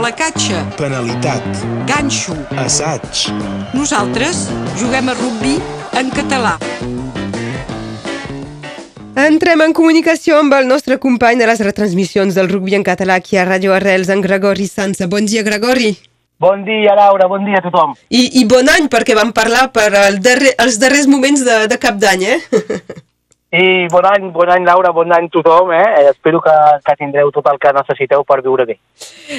placatge, penalitat, ganxo. assaig, Nosaltres juguem a rugbi en català. Entrem en comunicació amb el nostre company de les retransmissions del rugby en català aquí a Radio Arrels, en Gregori Sansa. Bon dia, Gregori. Bon dia, Laura, bon dia a tothom. I, i bon any, perquè vam parlar per el darrer, els darrers moments de, de cap d'any, eh? I bon any, bon any, Laura, bon any a tothom, eh? Eh, Espero que, que tindreu tot el que necessiteu per viure bé.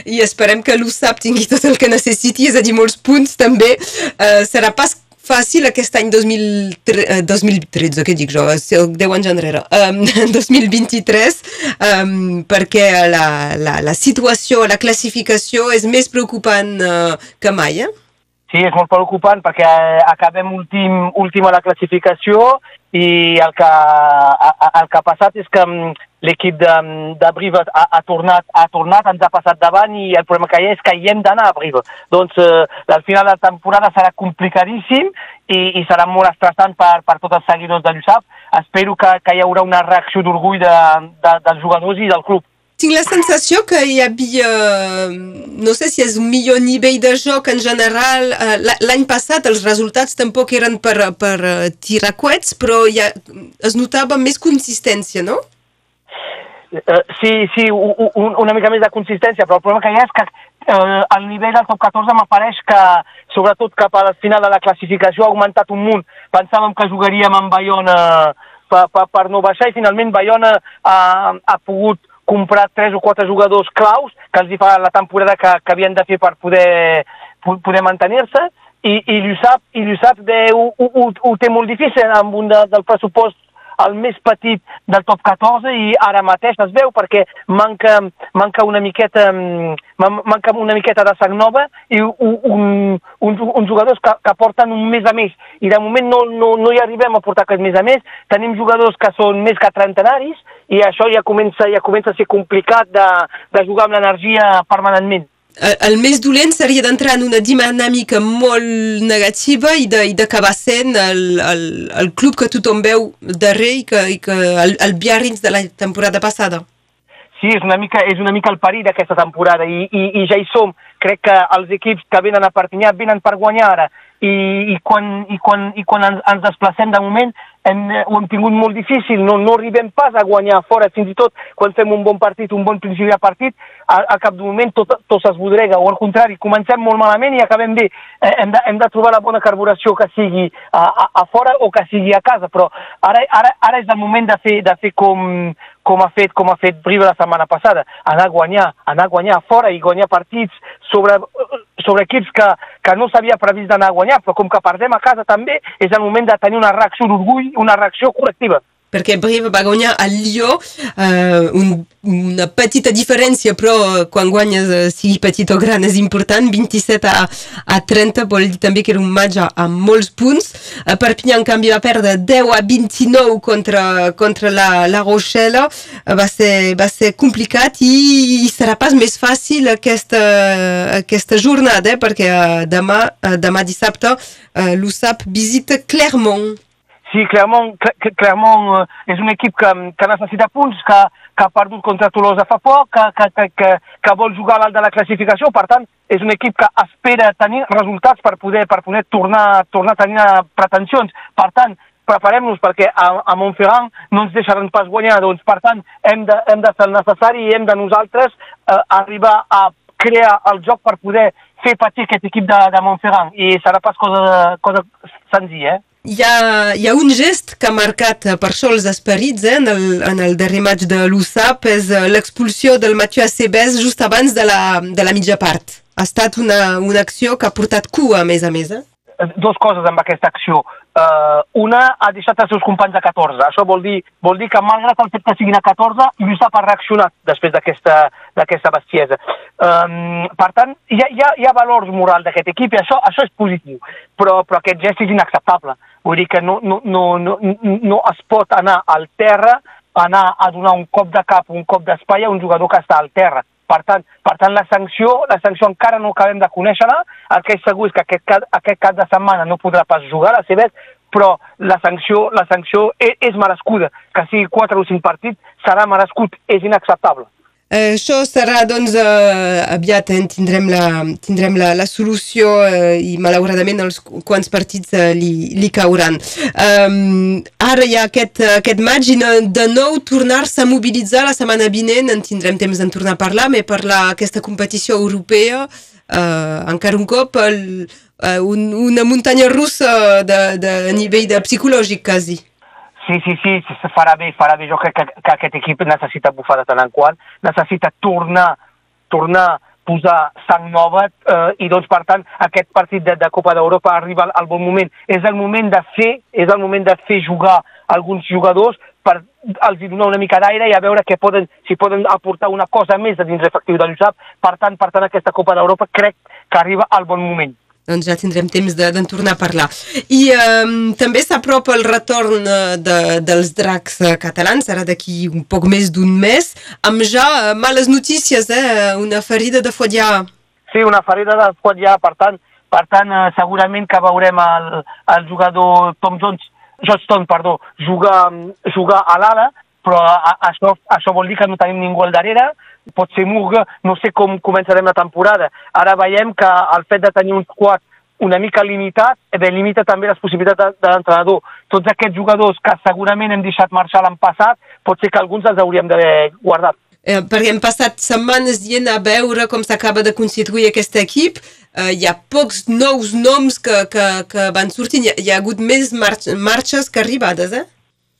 I esperem que l'USAP tingui tot el que necessiti, és a dir, molts punts també. Uh, serà pas fàcil aquest any 2003, eh, 2013, què dic jo, és 10 anys enrere, um, 2023, um, perquè la, la, la situació, la classificació és més preocupant uh, que mai, eh? Sí, és molt preocupant perquè eh, acabem últim, últim a la classificació i el que, el que ha passat és que mm, l'equip de, de Brive ha, ha, tornat, ha tornat, ens ha passat davant i el problema que hi ha és que hi hem d'anar a Brive. Doncs eh, al final de la temporada serà complicadíssim i, i serà molt estressant per, per tots els seguidors de l'USAP. Espero que, que hi haurà una reacció d'orgull de, de, dels jugadors i del club. Tinc la sensació que hi havia, no sé si és un millor nivell de joc en general. Eh, L'any passat els resultats tampoc eren per, per eh, tirar coets, però ha, es notava més consistència, no? Eh, sí, sí, una mica més de consistència, però el problema que hi ha és que eh, el nivell del top 14 m'apareix que, sobretot cap a la final de la classificació, ha augmentat un munt. Pensàvem que jugaríem amb Bayona per, per, per no baixar i finalment Bayona ha, ha pogut comprar tres o quatre jugadors claus que els hi fa la temporada que, que havien de fer per poder, po- poder mantenir-se. I, i l'USAP, i l'USAP de, ho, ho, ho, té molt difícil amb un de, del pressupost el més petit del top 14 i ara mateix es veu perquè manca, manca una miqueta mm, man- manca una miqueta de sang nova i un, un, uns jugadors que, que porten un mes a més. I de moment no, no, no hi arribem a portar aquest mes a més. Tenim jugadors que són més que trentenaris i això ja comença, ja comença a ser complicat de, de jugar amb l'energia permanentment El, el més dolent seria d'entrar en una dinàmica molt negativa i d'acabar sent el, el, el club que tothom veu darrer i que, i que el, el Biarritz de la temporada passada. Sí, és una mica, és una mica el perill d'aquesta temporada i, i, i ja hi som. Crec que els equips que venen a Perpinyà venen per guanyar ara i, i quan, i quan, i quan ens, ens desplacem de moment hem, ho hem tingut molt difícil, no, no arribem pas a guanyar fora, fins i tot quan fem un bon partit, un bon principi de partit, al, al cap d'un moment tot, tot s'esbodrega, o al contrari, comencem molt malament i acabem bé. Eh, hem, de, hem de trobar la bona carburació que sigui a, a, a fora o que sigui a casa, però ara, ara, ara és el moment de fer, de fer com, com ha fet com ha fet Brive la setmana passada, anar a guanyar, anar a guanyar fora i guanyar partits sobre, sobre equips que, que no s'havia previst d'anar a guanyar, però com que perdem a casa també, és el moment de tenir una reacció d'orgull, una reacció correctiva. Perquè Brive va guanyar al Lió eh, un, una petita diferència però eh, quan guanyes eh, sigui petit o gran és important 27 a, a 30 vol dir també que era un match a- molts punts. Eh, Perpinyà en canvi va perdre 10 a 29 contra, contra la, la Rochelle eh, va, ser, va ser complicat i, i serà pas més fàcil aquesta, aquesta jornada eh, perquè eh, demà, eh, demà dissabte eh, l'USAP visita Clermont Sí, Clermont, Cl- Cl- Clermont eh, és un equip que, que necessita punts, que, que ha perdut contra Tolosa fa poc, que, que, que, que, que vol jugar a l'alt de la classificació, per tant, és un equip que espera tenir resultats per poder, per poder tornar, tornar a tenir pretensions. Per tant, preparem-nos perquè a, a Montferrand no ens deixaran pas guanyar, doncs per tant hem de, hem de fer el necessari i hem de nosaltres eh, arribar a crear el joc per poder fer patir aquest equip de, de Montferrand i serà pas cosa, cosa senzilla, eh? Hi ha, hi ha un gest que ha marcat eh, per els esperits eh, en, el, en el darrer match de l'USAP, és eh, l'expulsió del Mathieu Acebes just abans de la, de la mitja part. Ha estat una, una acció que ha portat cua, a més a més. Eh? Dos coses amb aquesta acció. Uh, una, ha deixat els seus companys a 14. Això vol dir, vol dir que, malgrat el fet que siguin a 14, l'USAP ha reaccionat després d'aquesta bestiesa. Um, per tant, hi ha, hi ha, hi ha valors moral d'aquest equip i això, això és positiu, però, però aquest gest és inacceptable. Vull dir que no, no, no, no, no es pot anar al terra, anar a donar un cop de cap, un cop d'espai a un jugador que està al terra. Per tant, per tant la, sanció, la sanció encara no acabem de conèixer-la. El que és segur és que aquest, aquest cap de setmana no podrà pas jugar a Cebet, però la sanció, la sanció és, és merescuda. Que sigui 4 o 5 partits serà merescut, és inacceptable. Uh, això serà, doncs, uh, aviat en tindrem la, tindrem la, la solució uh, i malauradament els quants partits uh, li, li cauran. Um, ara hi ha aquest, aquest maig de nou tornar-se a mobilitzar la setmana vinent, en tindrem temps d'en tornar a parlar, però parlar aquesta competició europea uh, encara un cop el, uh, un, una muntanya russa de, de nivell de psicològic quasi. Sí, sí, sí, se farà bé, farà bé. Jo crec que, que aquest equip necessita bufar de tant en quant, necessita tornar, tornar a posar sang nova eh, i doncs per tant aquest partit de, de Copa d'Europa arriba al, al bon moment. És el moment de fer, és el moment de fer jugar alguns jugadors per els donar una mica d'aire i a veure que poden, si poden aportar una cosa més de dins l'efectiu de l'USAP. Per tant, per tant, aquesta Copa d'Europa crec que arriba al bon moment doncs ja tindrem temps d'en de, tornar a parlar. I um, també s'apropa el retorn eh, de, dels dracs eh, catalans, ara d'aquí un poc més d'un mes, amb ja uh, males notícies, eh? una ferida de foià. Sí, una ferida de foià, per tant, per tant uh, segurament que veurem el, el jugador Tom Jones, Johnston, perdó, jugar, jugar a l'ala, però a, això, això vol dir que no tenim ningú al darrere, pot ser Murga, no sé com començarem la temporada. Ara veiem que el fet de tenir un quad una mica limitat, eh bé, limita també les possibilitats de, de l'entrenador. Tots aquests jugadors que segurament hem deixat marxar l'any passat, pot ser que alguns els hauríem d'haver guardat. Eh, perquè hem passat setmanes dient a veure com s'acaba de constituir aquest equip. Eh, hi ha pocs nous noms que, que, que van sortir. Hi ha, hi ha hagut més marx, marxes que arribades, eh?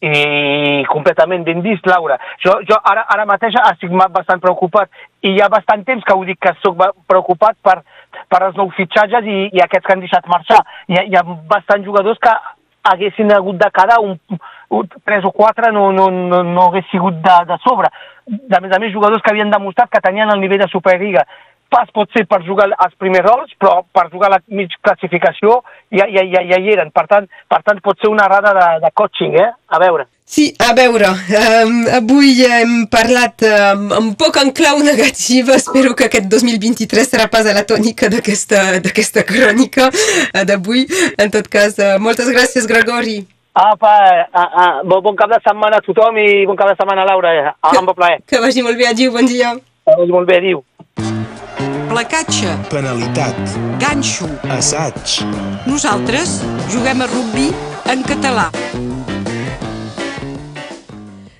I completament ben vist, Laura. Jo, jo ara, ara mateix estic bastant preocupat i hi ha bastant temps que ho dic que sóc preocupat per, per els nous fitxatges i, i aquests que han deixat marxar. Hi ha, hi ha bastants jugadors que haguessin hagut de quedar un, un, tres o quatre no, no, no, no hagués sigut de, de sobre. De més a més, jugadors que havien demostrat que tenien el nivell de Superliga pas pot ser per jugar els primers rols, però per jugar la mig classificació ja, ja, ja, ja hi eren. Per tant, per tant, pot ser una errada de, de coaching, eh? A veure. Sí, a veure, um, avui hem parlat um, un poc en clau negativa, espero que aquest 2023 serà pas a la tònica d'aquesta crònica uh, d'avui. En tot cas, uh, moltes gràcies, Gregori. Apa, uh, uh, bon, bon cap de setmana a tothom i bon cap de setmana, Laura. Uh, amb plaer. Que vagi molt bé, adiu, bon dia. Que vagi molt bé, adiu placatge, penalitat, ganxo, assaig. Nosaltres juguem a rugby en català.